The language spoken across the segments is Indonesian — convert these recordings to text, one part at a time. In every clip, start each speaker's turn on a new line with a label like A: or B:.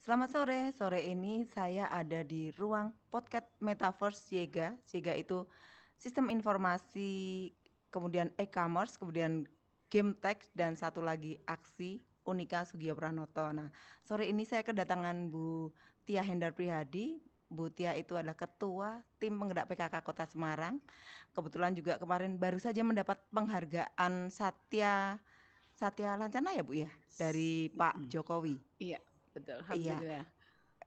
A: Selamat sore. Sore ini saya ada di ruang podcast Metaverse Siega. Siega itu sistem informasi, kemudian e-commerce, kemudian game tech, dan satu lagi aksi Unika Sugio Pranoto. Nah, sore ini saya kedatangan Bu Tia Hendar Prihadi. Bu Tia itu adalah ketua tim penggerak PKK Kota Semarang. Kebetulan juga kemarin baru saja mendapat penghargaan Satya Satya Lancana ya Bu ya dari Pak Jokowi.
B: Iya, betul.
A: Iya.
B: Alhamdulillah.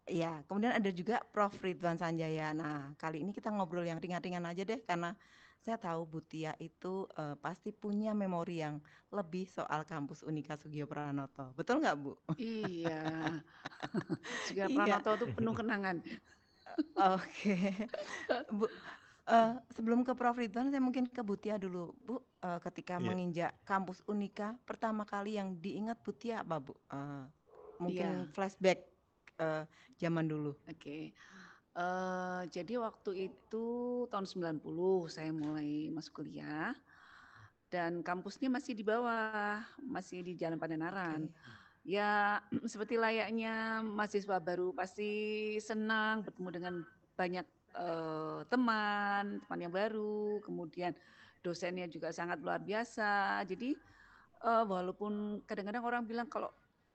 A: Iya, kemudian ada juga Prof. Ridwan Sanjaya. Nah, kali ini kita ngobrol yang ringan-ringan aja deh, karena saya tahu Bu Tia itu eh, pasti punya memori yang lebih soal kampus Unika Sugio Pranoto. Betul nggak, Bu?
B: Iya. Sugio
A: Iya.
B: Pranoto itu penuh kenangan.
A: Oke. Bu, eh, sebelum ke Prof. Ridwan, saya mungkin ke Bu Tia dulu. Bu, eh, ketika
C: Iya.
A: menginjak kampus Unika, pertama kali yang diingat Bu Tia apa, Bu? Eh, mungkin
B: Iya.
A: flashback eh, zaman dulu.
B: Oke. Eh, jadi waktu itu tahun 90 saya mulai masuk kuliah dan kampusnya masih di bawah, masih di Jalan Pandenaran.
A: Oke.
B: Ya, seperti layaknya mahasiswa baru pasti senang bertemu dengan banyak eh, teman, teman yang baru, kemudian dosennya juga sangat luar biasa. Jadi eh, walaupun kadang-kadang orang bilang kalau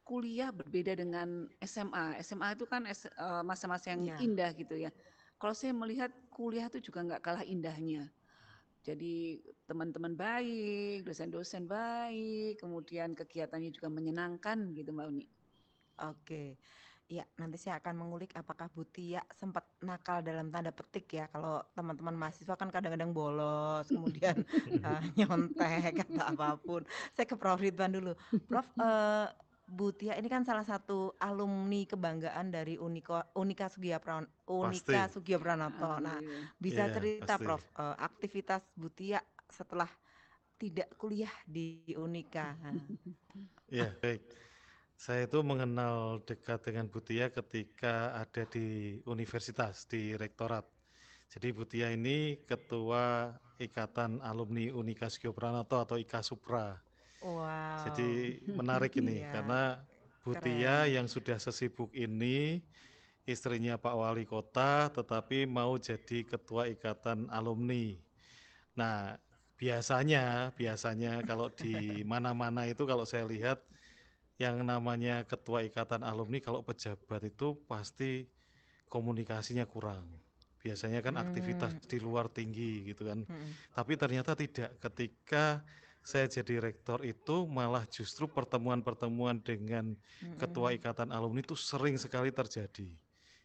B: kuliah berbeda dengan SMA. SMA itu kan eh, masa-masa yang
A: Iya.
B: indah gitu ya. Kalau saya melihat kuliah itu juga nggak kalah indahnya. Jadi teman-teman baik, dosen-dosen baik, kemudian kegiatannya juga menyenangkan gitu Mbak Uni.
A: Oke. Ya, nanti saya akan mengulik apakah Bu Tia sempat nakal dalam tanda petik ya. Kalau teman-teman mahasiswa kan kadang-kadang bolos, kemudian eh, nyontek atau apa pun. Saya ke Prof. Ridwan dulu. Prof, eh, Bu Tia ini kan salah satu alumni kebanggaan dari Unika, Unika Sugio Pran- Unika Pranoto. Nah,
B: Alhamdulillah.
A: bisa
C: Iya,
A: cerita
C: pasti.
A: Prof, eh, aktivitas Bu Tia setelah tidak kuliah di Unika. Nah,
C: Ya, baik. Saya itu mengenal dekat dengan Butia ketika ada di universitas, di rektorat. Jadi Butia ini ketua Ikatan Alumni Unika Sugio Pranoto atau IKA Supra.
A: Wow.
C: Jadi menarik ini
A: Iya,
C: karena Butia
A: keren.
C: yang sudah sesibuk ini, istrinya Pak Wali Kota, tetapi mau jadi ketua Ikatan Alumni. Nah, biasanya, biasanya kalau di mana-mana itu kalau saya lihat yang namanya ketua ikatan alumni kalau pejabat itu pasti komunikasinya kurang. Biasanya kan aktivitas
A: Hmm,
C: di luar tinggi gitu kan.
A: hmm,
C: Tapi ternyata tidak. Ketika saya jadi rektor itu malah justru pertemuan-pertemuan dengan ketua
A: hmm.
C: ikatan alumni itu sering sekali terjadi.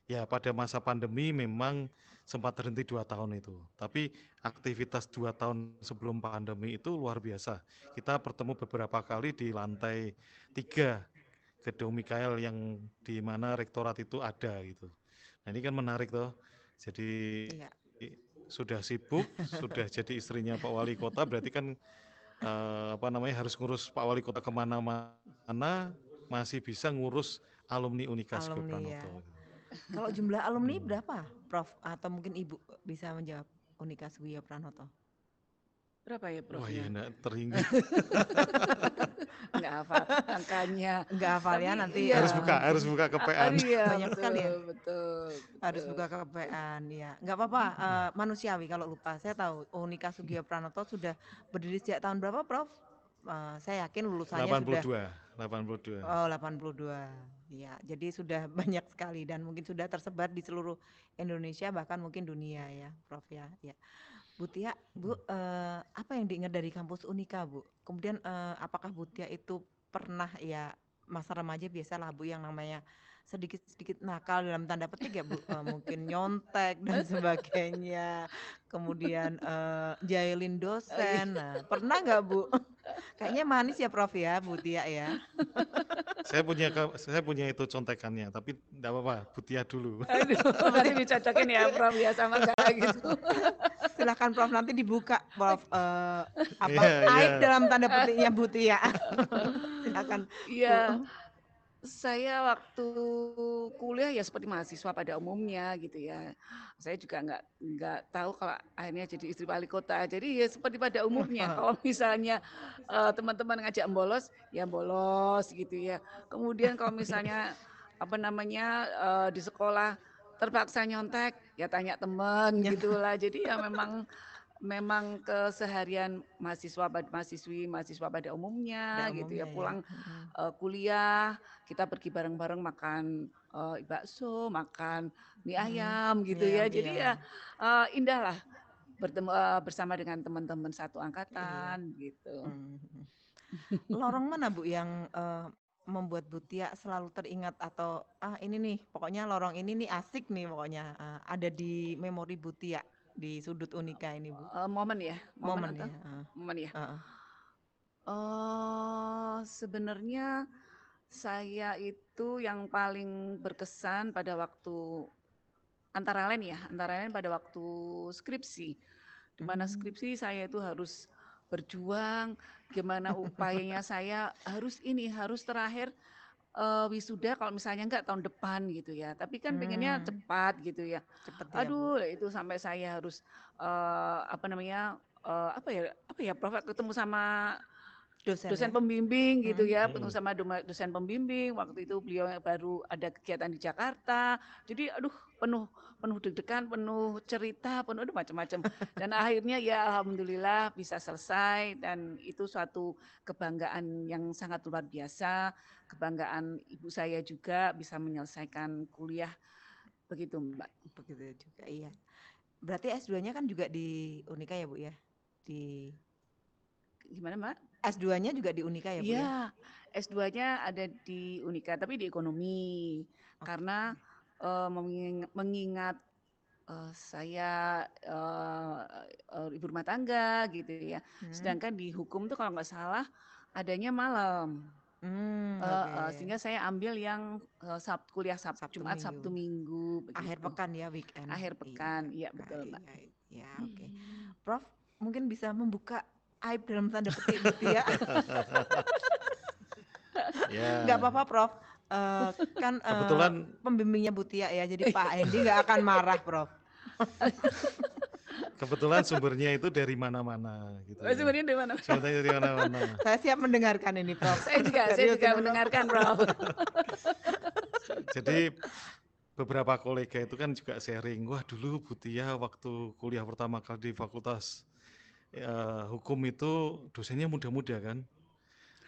C: Ya pada masa pandemi memang sempat terhenti dua tahun itu. Tapi aktivitas dua tahun sebelum pandemi itu luar biasa. Kita bertemu beberapa kali di lantai tiga gedung Mikael yang di mana rektorat itu ada gitu. Nah ini kan menarik toh. Jadi i- sudah sibuk, sudah jadi istrinya Pak Wali Kota, berarti kan eh, apa namanya harus ngurus Pak Wali Kota ke mana-mana, masih bisa ngurus alumni Unika Sugio
A: Alumni ya.
C: Pranoto.
A: Kalau jumlah alumni
C: Hmm.
A: berapa, Prof? Atau mungkin Ibu bisa menjawab Unika Sugio Pranoto?
B: Berapa ya
C: Wah ya
B: profnya?
C: enggak teringat.
B: Nggak hafal angkanya.
A: Enggak hafal ya nanti
B: iya,
C: harus buka, harus buka
B: Ah,
C: kepean.
B: iya
A: banyak sekali ya.
B: betul, betul,
A: Harus
B: betul.
A: buka kepean ya. Enggak apa-apa, eh, manusiawi kalau lupa. Saya tahu Unika Sugio Pranoto sudah berdiri sejak tahun berapa, Prof? Eh, saya yakin lulusannya sudah
C: 82, 82.
A: Oh, 82. Ya, jadi sudah banyak sekali dan mungkin sudah tersebar di seluruh Indonesia bahkan mungkin dunia ya, Prof ya. Ya. Bu Tia, Bu, eh, apa yang diingat dari kampus Unika, Bu? Kemudian eh, apakah Bu Tia itu pernah ya masa remaja biasalah Bu yang namanya sedikit-sedikit nakal dalam tanda petik ya Bu, Eh, mungkin nyontek dan sebagainya. Kemudian eh, jahilin
B: Oh, iya.
A: dosen. Nah, pernah nggak Bu? Kayaknya manis ya Prof ya, Bu Tia ya.
C: Saya punya saya punya itu contekannya, tapi enggak apa-apa, Butia dulu.
B: Aduh, nanti dicocokin ya Prof ya sama enggak gitu.
A: Silahkan Prof nanti dibuka Prof eh, apa aib
C: iya.
A: dalam tanda petiknya Bu Tia. Silakan Bu.
B: Iya, saya waktu kuliah ya seperti mahasiswa pada umumnya gitu ya. Saya juga nggak nggak tahu kalau akhirnya jadi istri wali kota. Jadi ya seperti pada umumnya. Kalau misalnya eh, teman-teman ngajak bolos, ya bolos gitu ya. Kemudian kalau misalnya apa namanya uh, di sekolah terpaksa nyontek ya tanya teman
A: Ya.
B: gitulah jadi ya memang memang keseharian mahasiswa mahasiswi mahasiswa pada umumnya
A: Pada
B: gitu ya
A: umumnya ya.
B: pulang
A: Mm.
B: uh, kuliah kita pergi bareng-bareng makan uh, bakso makan mie ayam gitu
A: Iya,
B: ya jadi ya uh, indah lah bertemu uh, bersama dengan teman-teman satu angkatan gitu
A: Mm. Lorong mana Bu yang eh, membuat Bu Tia selalu teringat atau ah ini nih pokoknya lorong ini nih asik nih pokoknya eh, ada di memori Bu Tia di sudut Unika ini Bu.
B: Uh, momen ya momen,
A: Momen ya.
B: momen ya
A: ah.
B: Oh, sebenarnya saya itu yang paling berkesan pada waktu antara lain ya, antara lain pada waktu skripsi. Di mana
A: Hmm.
B: skripsi saya itu harus berjuang, gimana upayanya saya harus ini, harus terakhir eh, wisuda kalau misalnya enggak tahun depan gitu ya. Tapi kan pengennya
A: Hmm.
B: cepat gitu ya.
A: Cepet ya Bu.
B: Aduh, itu sampai saya harus eh, apa namanya? eh, apa ya? Apa ya, Prof ketemu sama
A: Dosen,
B: dosen
A: ya.
B: pembimbing gitu
A: Hmm.
B: ya,
C: Hmm.
B: ketemu sama doma- dosen pembimbing. Waktu itu beliau yang baru ada kegiatan di Jakarta. Jadi aduh penuh penuh deg-degan, penuh cerita, penuh aduh macam-macam. Dan akhirnya ya alhamdulillah bisa selesai dan itu suatu kebanggaan yang sangat luar biasa. Kebanggaan ibu saya juga bisa menyelesaikan kuliah begitu, Mbak.
A: Begitu juga iya. Berarti S2-nya kan juga di Unika ya Bu ya? Di
B: Gimana, Mbak?
A: S2-nya juga di Unika ya Bu ya?
B: Iya, S2-nya ada di Unika tapi di ekonomi.
A: Oke.
B: Karena eh, mengingat, mengingat eh, saya eh, ibu rumah tangga gitu ya.
A: Hmm.
B: Sedangkan di hukum tuh kalau nggak salah adanya malam.
A: Hmm,
B: Eh, eh,
A: oke.
B: sehingga saya ambil yang eh, Sab- kuliah Sabtu,
A: Sabtu
B: Jumat,
A: Minggu.
B: Sabtu, Minggu
A: Akhir
B: begitu.
A: pekan ya weekend.
B: Akhir pekan, iya
A: Ah,
B: betul, Mbak.
A: iya, iya, oke. Prof, mungkin bisa membuka aib dalam tanda petik Tia.
C: Ya.
A: Nggak apa-apa Prof. Eh, kan eh,
C: Kebetulan
A: pembimbingnya Bu Tia ya, jadi Pak Hendi nggak akan marah Prof.
C: kebetulan sumbernya itu dari mana-mana gitu.
B: Oh,
C: ya.
B: sebenarnya di mana?
C: Sumbernya dari mana-mana.
A: Saya siap mendengarkan ini Prof.
B: Saya juga, saya juga mendengarkan, Prof.
C: Jadi beberapa kolega itu kan juga sharing, wah dulu Butia waktu kuliah pertama kali di fakultas ya, hukum itu dosennya muda-muda kan.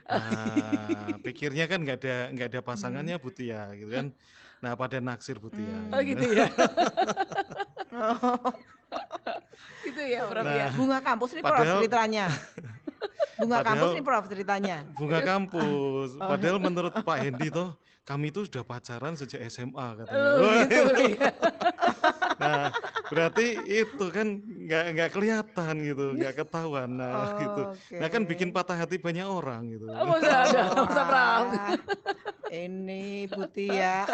C: Nah, pikirnya kan nggak ada nggak ada pasangannya Butia gitu kan. Nah, pada naksir Butia.
A: Hmm.
B: Oh gitu ya.
A: Oh,
B: gitu ya, Prof ya.
C: Nah,
A: bunga kampus nih Prof
C: Padahal-
A: ceritanya. Bunga kampus
C: Padahal-
A: nih Prof ceritanya.
C: bunga kampus.
A: Oh.
C: Padahal menurut Pak Hendi toh kami itu sudah pacaran sejak SMA katanya.
B: Oh, gitu ya.
C: Nah, berarti itu kan nggak nggak kelihatan gitu, nggak ketahuan. Nah, gitu. Nah kan bikin patah hati banyak orang gitu.
B: Oh, masa ada, masa Prof.
A: Wah, Ini Bu Tia.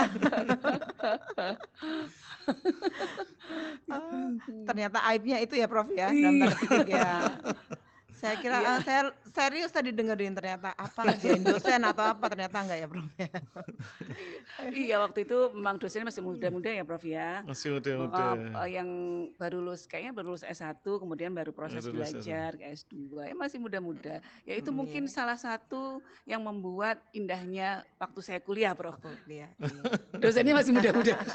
A: Ah, ternyata aibnya itu ya Prof ya dalam tanda ya. Saya kira
B: Iya.
A: ah, saya serius tadi dengerin ternyata apa ngerjain dosen atau apa ternyata enggak ya Prof ya.
B: Iya, waktu itu memang dosennya masih muda-muda ya, Prof ya.
C: Masih
B: Oh,
C: muda-muda.
B: eh, yang baru lulus kayaknya baru lulus S1 kemudian baru proses
C: Baru lulus S1.
B: belajar ke S2 ya masih muda-muda ya itu
A: Hmm,
B: mungkin
A: iya.
B: salah satu yang membuat indahnya waktu saya kuliah Prof
A: kuliah,
B: dosennya masih muda-muda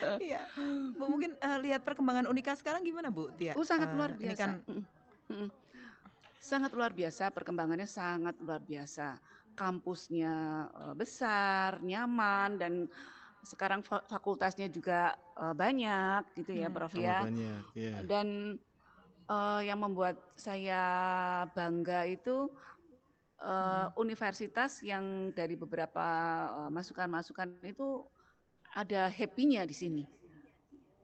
A: Iya. Bu mungkin eh, lihat perkembangan Unika sekarang gimana Bu Tia?
B: oh sangat
A: Eh,
B: luar
A: Ini
B: biasa
A: kan
B: sangat luar biasa perkembangannya sangat luar biasa kampusnya eh, besar nyaman dan sekarang fa- fakultasnya juga eh, banyak gitu ya
A: Hmm.
B: Prof ya
C: banyak, ya.
B: dan eh, yang membuat saya bangga itu eh, universitas yang dari beberapa masukan-masukan itu ada happy-nya di sini.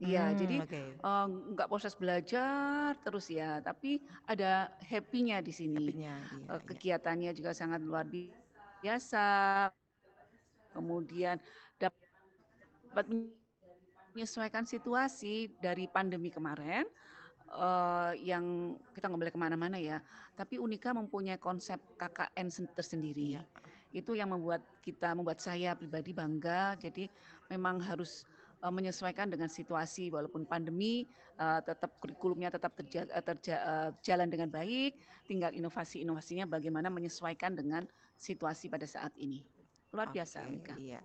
B: Iya,
A: Hmm,
B: jadi eh, nggak proses belajar terus ya, tapi ada happy-nya di sini.
A: Happy-nya, iya, iya.
B: kegiatannya juga sangat luar biasa. Kemudian dapat menyesuaikan situasi dari pandemi kemarin eh, yang kita nggak boleh ke mana-mana ya. Tapi Unika mempunyai konsep KKN sen- tersendiri.
A: Iya.
B: Itu yang membuat kita, membuat saya pribadi bangga. Jadi memang harus eh, menyesuaikan dengan situasi walaupun pandemi eh, tetap kurikulumnya tetap terja, eh, terja- jalan dengan baik tinggal inovasi-inovasinya bagaimana menyesuaikan dengan situasi pada saat ini. luar biasa
A: Oke,
B: Mika.
A: iya.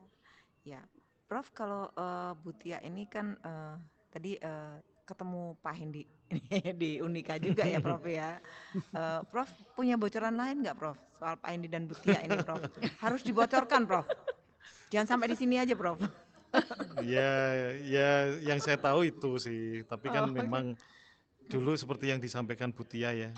A: Ya. Prof, kalau eh, Bu Tia ini kan eh, tadi eh, ketemu Pak Hendi di Unika juga ya, Prof ya. Eh, Prof punya bocoran lain nggak, Prof? Soal Pak Hendi dan Bu Tia ini, Prof. Harus dibocorkan, Prof. Jangan sampai di sini aja, Prof.
C: Ya, ya yang saya tahu itu sih. Tapi kan
A: Oh, oke.
C: memang dulu seperti yang disampaikan Bu Tia ya,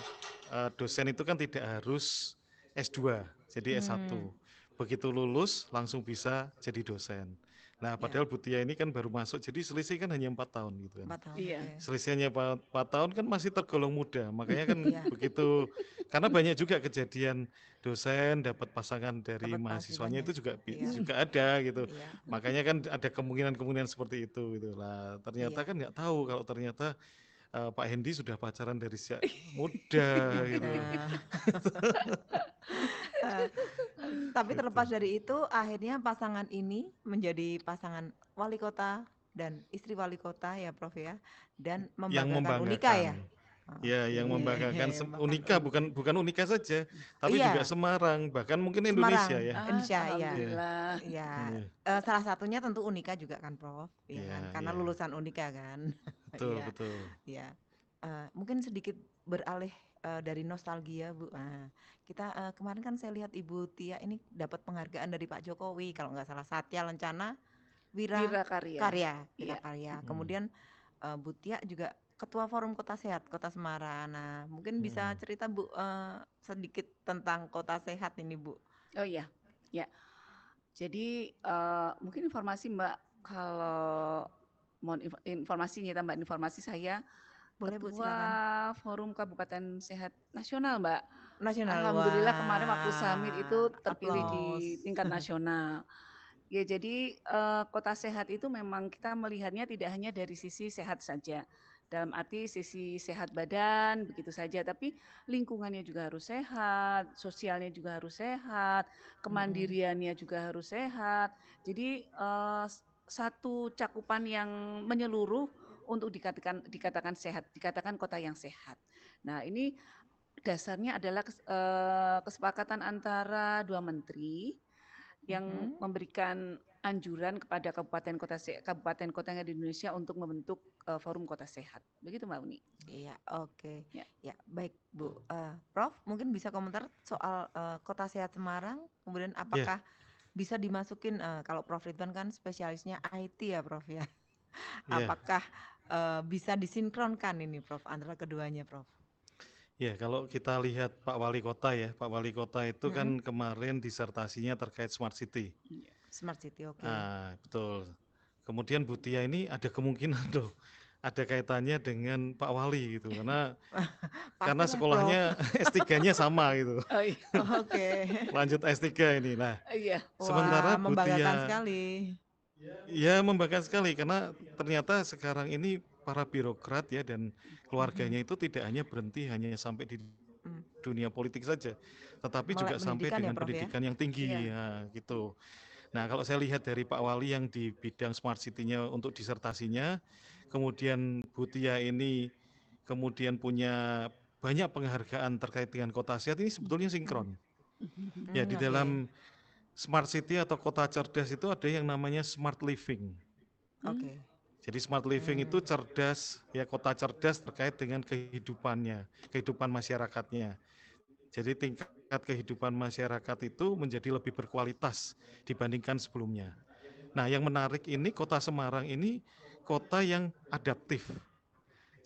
C: eh, dosen itu kan tidak harus S2, jadi S1.
A: Hmm.
C: Begitu lulus langsung bisa jadi dosen. Nah,
A: Ya.
C: padahal Bu Tia ini kan baru masuk, jadi selisih kan hanya empat tahun gitu kan.
A: Empat tahun.
B: Iya.
C: Selisihnya empat tahun kan masih tergolong muda, makanya kan
A: Iya.
C: begitu. Karena banyak juga kejadian dosen dapat pasangan dari
A: Dapat
C: mahasiswanya itu juga
A: Iya.
C: juga ada gitu.
A: Iya.
C: Makanya kan ada kemungkinan-kemungkinan seperti itu gitu lah. Ternyata
A: Iya.
C: kan nggak tahu kalau ternyata eh, Pak Hendi sudah pacaran dari sejak muda gitu.
A: Tapi
C: Gitu.
A: terlepas dari itu, akhirnya pasangan ini menjadi pasangan wali kota dan istri wali kota ya, Prof ya, dan
C: Yang
A: membanggakan Unika ya.
C: membanggakan. Ya, yang
A: Oke,
C: membanggakan
A: membanggakan.
C: Unika bukan bukan Unika saja, tapi
A: Iya.
C: juga Semarang, bahkan mungkin Indonesia
A: Semarang.
C: ya.
B: Ah,
A: Indonesia, iya.
B: Alhamdulillah.
A: Ya,
C: Iya,
A: eh, salah satunya tentu Unika juga kan, Prof. Ya
C: Iya,
A: kan? Karena
C: iya.
A: lulusan Unika kan.
C: betul
A: Iya,
C: betul.
A: ya. Eh, mungkin sedikit beralih eh, dari nostalgia, Bu. Nah, kita eh, kemarin kan saya lihat Ibu Tia ini dapat penghargaan dari Pak Jokowi, kalau nggak salah Satya Lencana Wira
B: Wira karya.
A: Karya, Wira
B: Iya.
A: Karya.
C: Hmm.
A: Kemudian eh, Bu Tia juga Ketua Forum Kota Sehat Kota Semarang. Nah, mungkin bisa
C: Hmm.
A: cerita Bu eh, sedikit tentang Kota Sehat ini, Bu.
B: Oh iya, ya. Jadi eh, mungkin informasi Mbak kalau mohon inf- informasinya ya, Mbak informasi saya
A: Boleh Bu
B: Ketua
A: silakan.
B: Forum Kabupaten Sehat Nasional Mbak.
A: Nasional.
B: Alhamdulillah kemarin waktu
A: Wah,
B: summit itu terpilih di tingkat nasional. Ya jadi eh, kota sehat itu memang kita melihatnya tidak hanya dari sisi sehat saja. Dalam arti sisi sehat badan begitu saja, tapi lingkungannya juga harus sehat, sosialnya juga harus sehat, kemandiriannya juga harus sehat. Jadi s- satu cakupan yang menyeluruh untuk dikatakan dikatakan sehat, dikatakan kota yang sehat. Nah, ini dasarnya adalah kes- eh, kesepakatan antara dua menteri yang
A: Mhm.
B: memberikan anjuran kepada kabupaten kota kabupaten kota yang ada di Indonesia untuk membentuk eh, forum kota sehat. Begitu Mbak Uni.
A: Iya, oke.
B: Ya.
A: Ya, baik, Bu. Eh, Prof, mungkin bisa komentar soal eh, Kota Sehat Semarang, kemudian
C: Ya.
A: apakah bisa dimasukin eh, kalau Prof Ridwan kan spesialisnya IT ya, Prof ya.
C: Ya.
A: Apakah eh, bisa disinkronkan ini, Prof, antara keduanya, Prof?
C: Ya, kalau kita lihat Pak Wali Kota ya, Pak Wali Kota itu kan
A: Mm-mm.
C: kemarin disertasinya terkait smart city.
A: Smart City, oke.
C: Ah, betul. Kemudian Bu Tia ini ada kemungkinan loh, ada kaitannya dengan Pak Wali gitu, karena karena sekolahnya S3-nya sama gitu.
B: Oh iya.
A: Oke.
C: Lanjut S3 ini. Nah,
B: Iya.
C: Sementara
A: Wah,
C: Bu
A: membanggakan
C: Tia-
A: sekali.
C: Ya membanggakan sekali karena ternyata sekarang ini para birokrat ya dan keluarganya itu tidak hanya berhenti hanya sampai di
A: Hmm.
C: dunia politik saja, tetapi
A: Melek
C: juga sampai
A: pendidikan ya,
C: dengan
A: Prof, ya?
C: pendidikan yang tinggi
B: Iya.
C: ya gitu. Nah, kalau saya lihat dari Pak Wali yang di bidang smart city-nya untuk disertasinya, kemudian Bu Tia ini kemudian punya banyak penghargaan terkait dengan kota sehat ini sebetulnya sinkron. Ya,
A: Hmm,
C: di
A: oke.
C: dalam smart city atau kota cerdas itu ada yang namanya smart living.
A: Oke.
C: Jadi smart living itu
A: Hmm.
C: cerdas, ya kota cerdas terkait dengan kehidupannya, kehidupan masyarakatnya. Jadi tingkat kehidupan masyarakat itu menjadi lebih berkualitas dibandingkan sebelumnya. Nah, yang menarik ini kota Semarang ini kota yang adaptif.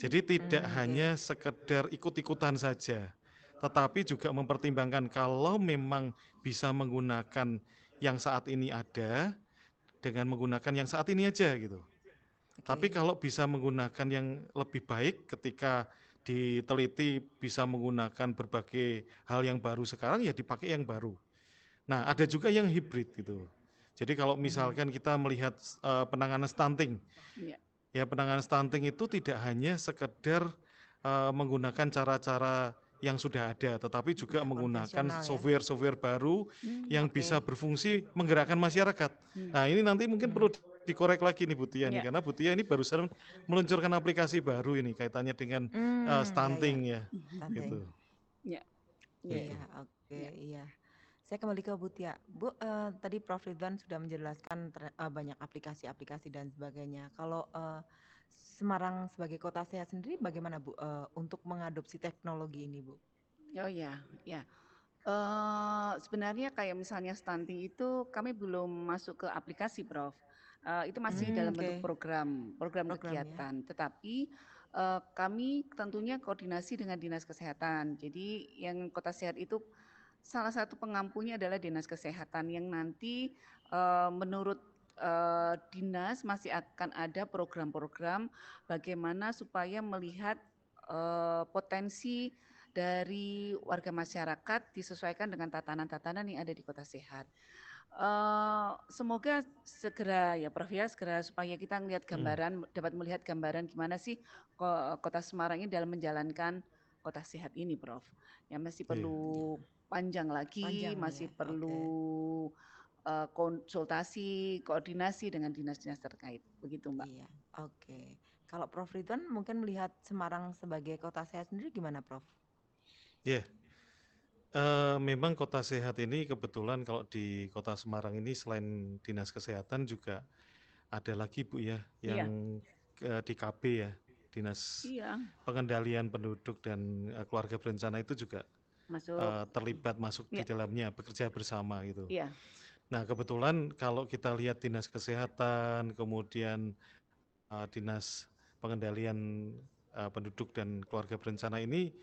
C: Jadi tidak
A: Hmm,
C: hanya sekedar ikut-ikutan saja, tetapi juga mempertimbangkan kalau memang bisa menggunakan yang saat ini ada dengan menggunakan yang saat ini aja gitu. Tapi kalau bisa menggunakan yang lebih baik ketika diteliti bisa menggunakan berbagai hal yang baru sekarang ya dipakai yang baru. Nah, ada juga yang hibrid gitu. Jadi kalau
A: Hmm.
C: misalkan kita melihat eh, penanganan stunting,
B: Iya.
C: ya penanganan stunting itu tidak hanya sekedar eh, menggunakan cara-cara yang sudah ada, tetapi juga
A: Ya,
C: menggunakan
A: konvensional ya.
C: software-software baru
B: Hmm,
C: yang
A: Oke.
C: bisa berfungsi menggerakkan masyarakat.
B: hmm.
C: Nah, ini nanti mungkin
A: Hmm.
C: perlu dikorek lagi nih Bu Tia nih, karena Bu Tia ini barusan meluncurkan aplikasi baru ini kaitannya dengan
A: Hmm,
C: eh,
A: ya, ya.
C: stunting ya,
A: Stunting.
C: gitu.
B: Iya.
A: Iya,
C: Gitu.
A: oke,
B: Iya.
A: iya. saya kembali ke Bu Tia. Bu, uh, tadi Prof. Ridwan sudah menjelaskan uh, banyak aplikasi-aplikasi dan sebagainya. Kalau uh, Semarang sebagai kota sehat sendiri bagaimana Bu uh, untuk mengadopsi teknologi ini Bu?
B: Oh ya, ya. Uh, sebenarnya kayak misalnya stunting itu kami belum masuk ke aplikasi, Prof. Uh, itu masih hmm, dalam okay. bentuk program, program, program ya. kegiatan. Ya. Tetapi uh, kami tentunya koordinasi dengan dinas kesehatan. Jadi yang kota sehat itu salah satu pengampunya adalah dinas kesehatan yang nanti uh, menurut dinas masih akan ada program-program bagaimana supaya melihat uh, potensi dari warga masyarakat disesuaikan dengan tatanan-tatanan yang ada di kota sehat. Uh, semoga segera ya Prof ya segera supaya kita melihat hmm. gambaran hmm. dapat melihat gambaran gimana sih kota Semarang ini dalam menjalankan kota sehat ini Prof. Ya masih perlu yeah. panjang lagi, panjang, masih ya. perlu okay. Uh, eh, konsultasi, koordinasi dengan dinas-dinas terkait. Begitu Mbak.
A: Iya. Oke. Okay. Kalau Prof Ridwan mungkin melihat Semarang sebagai kota sehat sendiri gimana Prof?
C: Iya. Yeah. Uh, memang kota sehat ini kebetulan kalau di kota Semarang ini selain dinas kesehatan juga ada lagi Bu ya iya. yang uh, di KB ya dinas iya. pengendalian penduduk dan uh, keluarga berencana itu juga masuk. Uh, terlibat masuk iya. di dalamnya bekerja bersama gitu. Iya. Nah kebetulan kalau kita lihat dinas kesehatan kemudian uh, dinas pengendalian uh, penduduk dan keluarga berencana ini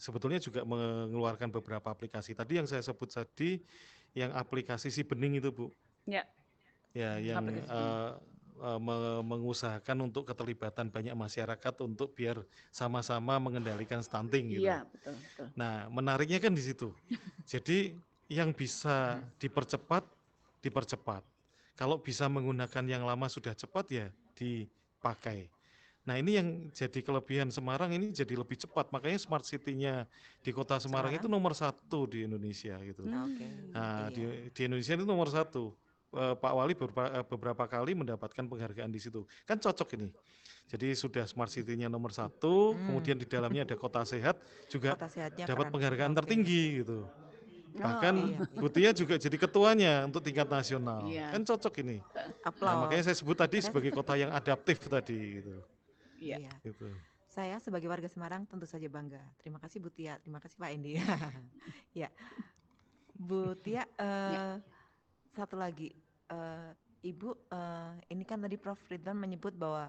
C: sebetulnya juga mengeluarkan beberapa aplikasi. Tadi yang saya sebut tadi yang aplikasi si bening itu, Bu. Ya. Ya, yang uh, uh, mengusahakan untuk keterlibatan banyak masyarakat untuk biar sama-sama mengendalikan stunting gitu. Iya, betul, betul. Nah, menariknya kan di situ. Jadi yang bisa dipercepat dipercepat. Kalau bisa menggunakan yang lama sudah cepat ya dipakai. Nah ini yang jadi kelebihan Semarang ini jadi lebih cepat makanya smart city-nya di kota Semarang, Semarang itu nomor satu di Indonesia gitu. Okay. Nah iya. di, di Indonesia itu nomor satu. Uh, Pak Wali beberapa, uh, beberapa kali mendapatkan penghargaan di situ. Kan cocok ini. Jadi sudah smart city-nya nomor satu, hmm. kemudian di dalamnya ada kota sehat juga kota dapat penghargaan tertinggi gitu. Oh, Bahkan iya, iya. Butia juga jadi ketuanya untuk tingkat nasional. Iya. Kan cocok ini. Nah, makanya saya sebut tadi sebagai kota yang adaptif tadi gitu.
A: Iya. iya. Gitu. Saya sebagai warga Semarang tentu saja bangga. Terima kasih Bu Tia, terima kasih Pak Endi. ya. Bu Tia, uh, ya. satu lagi, uh, Ibu, uh, ini kan tadi Prof Ridwan menyebut bahwa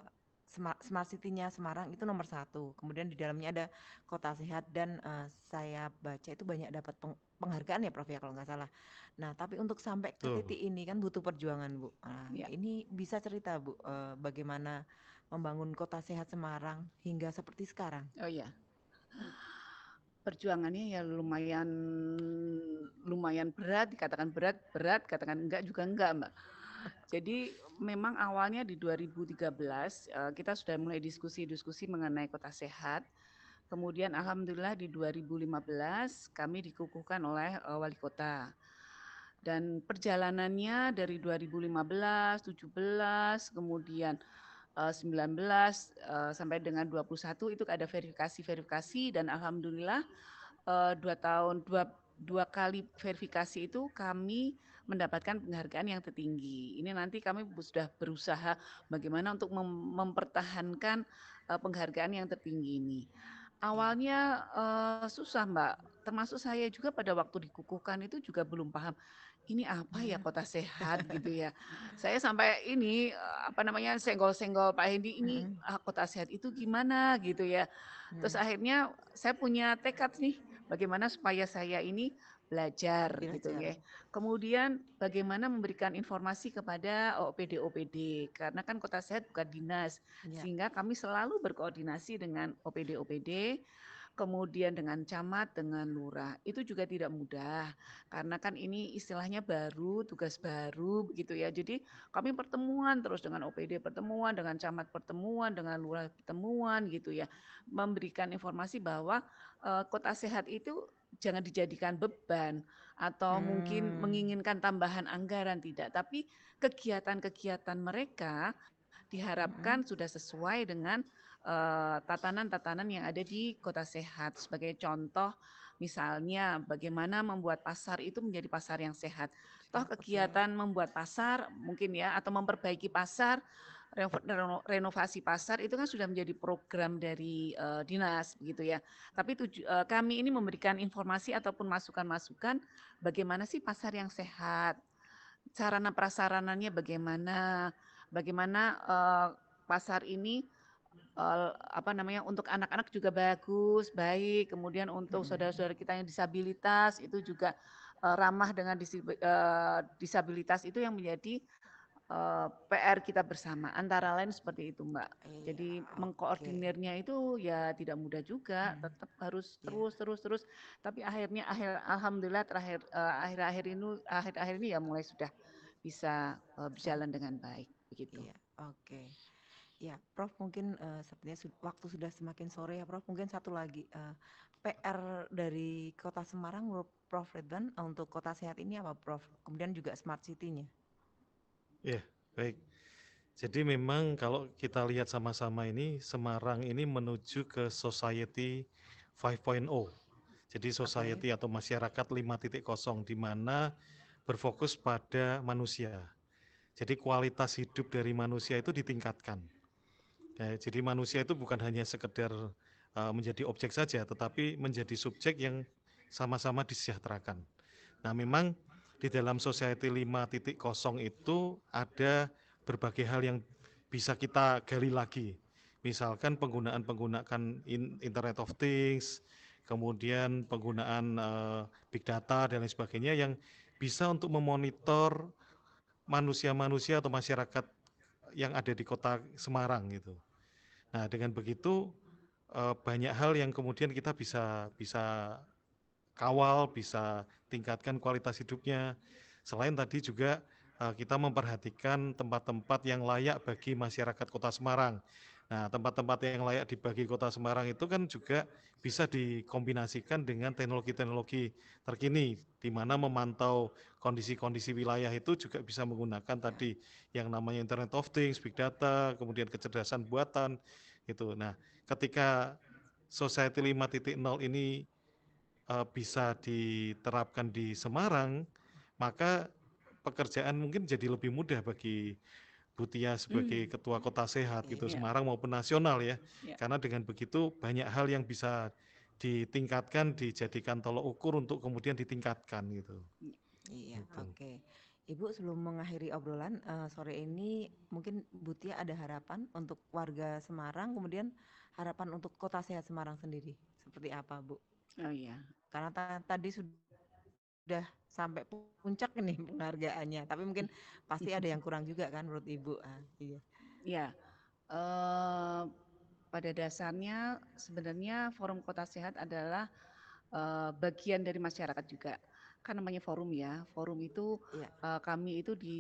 A: Smart, Smart City-nya Semarang itu nomor satu. Kemudian di dalamnya ada kota sehat dan uh, saya baca itu banyak dapat peng, penghargaan ya Prof ya kalau nggak salah. Nah tapi untuk sampai ke titik ini kan butuh perjuangan Bu. Nah, ya. Ini bisa cerita Bu uh, bagaimana membangun kota sehat Semarang hingga seperti sekarang?
B: Oh iya. Perjuangannya ya lumayan lumayan berat, dikatakan berat, berat, katakan enggak juga enggak, Mbak. Jadi memang awalnya di 2013 eh, kita sudah mulai diskusi-diskusi mengenai kota sehat. Kemudian alhamdulillah di 2015 kami dikukuhkan oleh eh, wali kota. Dan perjalanannya dari 2015, 17, kemudian 19 uh, uh, sampai dengan 21 itu ada verifikasi-verifikasi dan alhamdulillah dua tahun dua dua kali verifikasi itu kami mendapatkan penghargaan yang tertinggi. Ini nanti kami sudah berusaha bagaimana untuk mem mempertahankan uh, penghargaan yang tertinggi ini. Awalnya uh, susah Mbak, termasuk saya juga pada waktu dikukuhkan itu juga belum paham ini apa ya hmm. kota sehat gitu ya. Saya sampai ini apa namanya senggol-senggol Pak Hendi ini hmm. ah, kota sehat itu gimana gitu ya. Terus hmm. akhirnya saya punya tekad nih bagaimana supaya saya ini belajar, belajar gitu ya. Kemudian bagaimana memberikan informasi kepada OPD-OPD karena kan kota sehat bukan dinas ya. sehingga kami selalu berkoordinasi dengan OPD-OPD kemudian dengan camat, dengan lurah. Itu juga tidak mudah karena kan ini istilahnya baru, tugas baru begitu ya. Jadi kami pertemuan terus dengan OPD pertemuan, dengan camat pertemuan, dengan lurah pertemuan gitu ya. Memberikan informasi bahwa uh, kota sehat itu jangan dijadikan beban atau hmm. mungkin menginginkan tambahan anggaran tidak, tapi kegiatan-kegiatan mereka diharapkan hmm. sudah sesuai dengan tatanan-tatanan uh, yang ada di kota sehat. Sebagai contoh, Misalnya bagaimana membuat pasar itu menjadi pasar yang sehat. Toh kegiatan membuat pasar mungkin ya atau memperbaiki pasar, renovasi pasar itu kan sudah menjadi program dari eh, dinas begitu ya. Tapi tuju, eh, kami ini memberikan informasi ataupun masukan-masukan bagaimana sih pasar yang sehat, sarana prasarananya bagaimana, bagaimana eh, pasar ini eh, apa namanya untuk anak-anak juga bagus, baik. Kemudian untuk
A: Mm-mm.
B: saudara-saudara kita yang disabilitas itu juga ramah dengan disabilitas itu yang menjadi PR kita bersama. Antara lain seperti itu, Mbak.
A: Iya,
B: Jadi mengkoordinirnya itu ya tidak mudah juga,
A: Hmm.
B: tetap harus
A: Iya.
B: terus terus terus. Tapi akhirnya akhir alhamdulillah terakhir eh, akhir-akhir ini akhir-akhir ini ya mulai sudah bisa eh, berjalan dengan baik begitu.
A: Iya, oke. Ya, Prof mungkin eh, sepertinya su- waktu sudah semakin sore ya, Prof. Mungkin satu lagi eh, PR dari Kota Semarang menurut Prof Ridwan eh, untuk kota sehat ini apa, Prof? Kemudian juga smart city-nya.
C: Ya, baik. Jadi memang kalau kita lihat sama-sama ini, Semarang ini menuju ke society 5.0. Jadi society atau masyarakat 5.0 di mana berfokus pada manusia. Jadi kualitas hidup dari manusia itu ditingkatkan. Ya, jadi manusia itu bukan hanya sekedar uh, menjadi objek saja, tetapi menjadi subjek yang sama-sama disejahterakan. Nah, memang di dalam society 5.0 itu ada berbagai hal yang bisa kita gali lagi. Misalkan penggunaan penggunaan in- Internet of Things, kemudian penggunaan eh, big data dan lain sebagainya yang bisa untuk memonitor manusia-manusia atau masyarakat yang ada di kota Semarang gitu. Nah, dengan begitu eh, banyak hal yang kemudian kita bisa bisa kawal, bisa tingkatkan kualitas hidupnya. Selain tadi juga eh, kita memperhatikan tempat-tempat yang layak bagi masyarakat Kota Semarang. Nah, tempat-tempat yang layak dibagi Kota Semarang itu kan juga bisa dikombinasikan dengan teknologi-teknologi terkini, di mana memantau kondisi-kondisi wilayah itu juga bisa menggunakan tadi yang namanya Internet of Things, Big Data, kemudian kecerdasan buatan, itu. Nah, ketika Society 5.0 ini uh, bisa diterapkan di Semarang, maka pekerjaan mungkin jadi lebih mudah bagi Butia sebagai
B: Hmm.
C: ketua kota sehat gitu
B: Iya.
C: Semarang maupun nasional ya.
B: Iya.
C: Karena dengan begitu banyak hal yang bisa ditingkatkan, dijadikan tolok ukur untuk kemudian ditingkatkan gitu.
A: Iya,
C: Gitu.
A: oke. Ibu sebelum mengakhiri obrolan eh, sore ini mungkin Butia ada harapan untuk warga Semarang, kemudian harapan untuk Kota Sehat Semarang sendiri. Seperti apa, Bu?
B: Oh iya.
A: Karena ta- tadi sudah sampai puncak nih penghargaannya, tapi mungkin pasti ada yang kurang juga kan menurut Ibu. Ah, iya.
B: Ya, eh, pada dasarnya sebenarnya Forum Kota Sehat adalah eh, bagian dari masyarakat juga. Kan namanya forum ya. Forum itu
A: Iya.
B: eh, kami itu di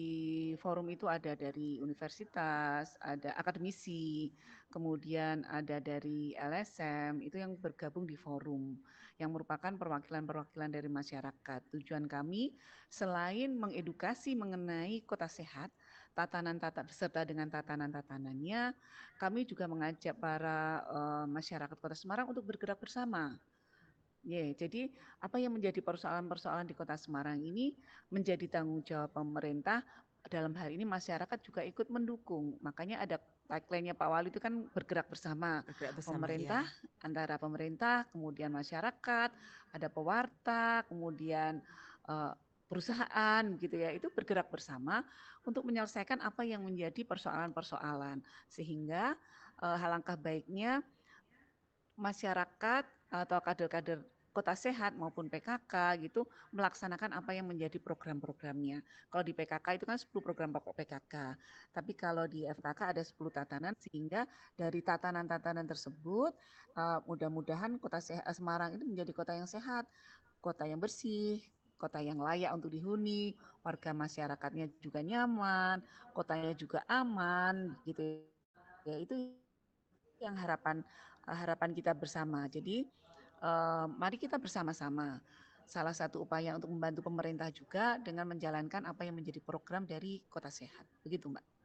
B: forum itu ada dari universitas, ada akademisi, kemudian ada dari LSM itu yang bergabung di forum yang merupakan perwakilan-perwakilan dari masyarakat. Tujuan kami selain mengedukasi mengenai kota sehat, tatanan tata beserta dengan tatanan-tatanannya, kami juga mengajak para eh, masyarakat Kota Semarang untuk bergerak bersama. Ya, jadi apa yang menjadi persoalan-persoalan di Kota Semarang ini menjadi tanggung jawab pemerintah dalam hal ini masyarakat juga ikut mendukung. Makanya ada tagline-nya Pak Wali itu kan bergerak bersama
A: Bergerak bersama,
B: pemerintah
A: ya.
B: antara pemerintah kemudian masyarakat ada pewarta kemudian eh, perusahaan gitu ya itu bergerak bersama untuk menyelesaikan apa yang menjadi persoalan-persoalan sehingga eh, alangkah baiknya masyarakat atau kader-kader kota sehat maupun PKK gitu melaksanakan apa yang menjadi program-programnya. Kalau di PKK itu kan 10 program pokok PKK. Tapi kalau di FKK ada 10 tatanan sehingga dari tatanan-tatanan tersebut uh, mudah-mudahan kota sehat, Semarang itu menjadi kota yang sehat, kota yang bersih, kota yang layak untuk dihuni, warga masyarakatnya juga nyaman, kotanya juga aman gitu. Ya itu yang harapan harapan kita bersama. Jadi eh, mari kita bersama-sama. Salah satu upaya untuk membantu pemerintah juga dengan menjalankan apa yang menjadi program dari Kota Sehat. Begitu, Mbak.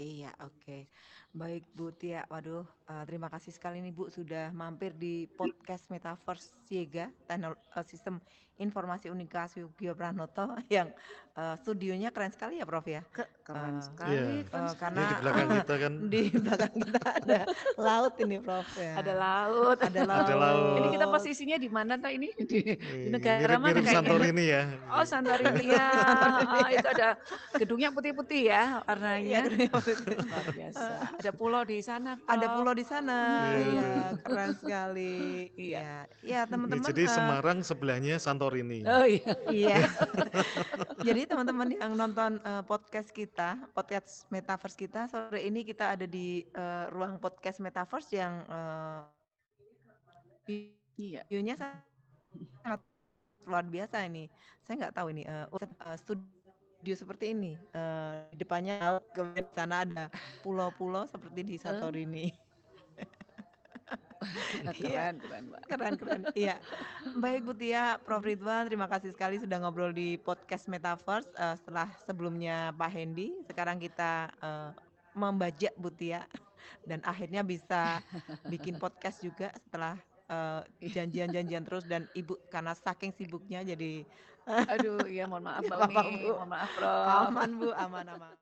A: Iya, oke. Baik Bu Tia, waduh, eee, terima kasih sekali nih Bu sudah mampir di podcast Metaverse Siega, teknol eee, Sistem Informasi Unikasi Ugio Pranoto yang, eee, studionya keren sekali ya Prof ya?
B: Ke keren
A: Eee,
B: sekali,
C: Iya.
B: keren sekali.
A: karena
C: Ini di belakang kita kan
A: di belakang kita ada laut ini Prof ya.
B: Ada laut.
A: Ada
C: Ada
A: laut.
B: Ini kita
C: laut.
B: posisinya di mana Kak ini? Di di
C: Ih,
B: negara mana kayaknya?
C: Santorini ya.
B: Oh, Santorini ya. Heeh, itu ada gedungnya putih-putih ya
A: Iya,
B: warnanya.
A: gedungnya putih.
B: Luar biasa. Ada pulau di sana,
A: Ada
B: Prof.
A: pulau di sana,
C: Iya.
A: iya keren sekali.
B: Iya.
A: Iya, iya
C: Ya,
A: teman-teman,
C: jadi
A: eee
C: Semarang sebelahnya Santorini.
B: Oh iya.
A: Iya. Jadi teman-teman yang nonton, eee, podcast kita, podcast Metaverse kita, sore ini kita ada di, eee, ruang podcast Metaverse yang,
B: Iya.
A: view-nya sangat luar biasa ini. Saya nggak tahu ini, eee, eee, studio seperti ini, di depannya kemudian di sana ada pulau-pulau seperti di. Santorini. Iya.
B: Keren, keren, Mbak.
A: Keren keren, iya. Baik Bu Tia, Prof Ridwan, terima kasih sekali sudah ngobrol di podcast Metaverse, eee, setelah sebelumnya Pak Hendy, sekarang kita, eee, membajak Bu Tia dan akhirnya bisa bikin podcast juga setelah, janjian-janjian terus dan Ibu karena saking sibuknya jadi
B: Aduh, iya mohon maaf
A: nggak
B: Mbak
A: apa-apa
B: Umi,
A: Bu.
B: mohon maaf Prof.
A: Aman Bu, aman aman.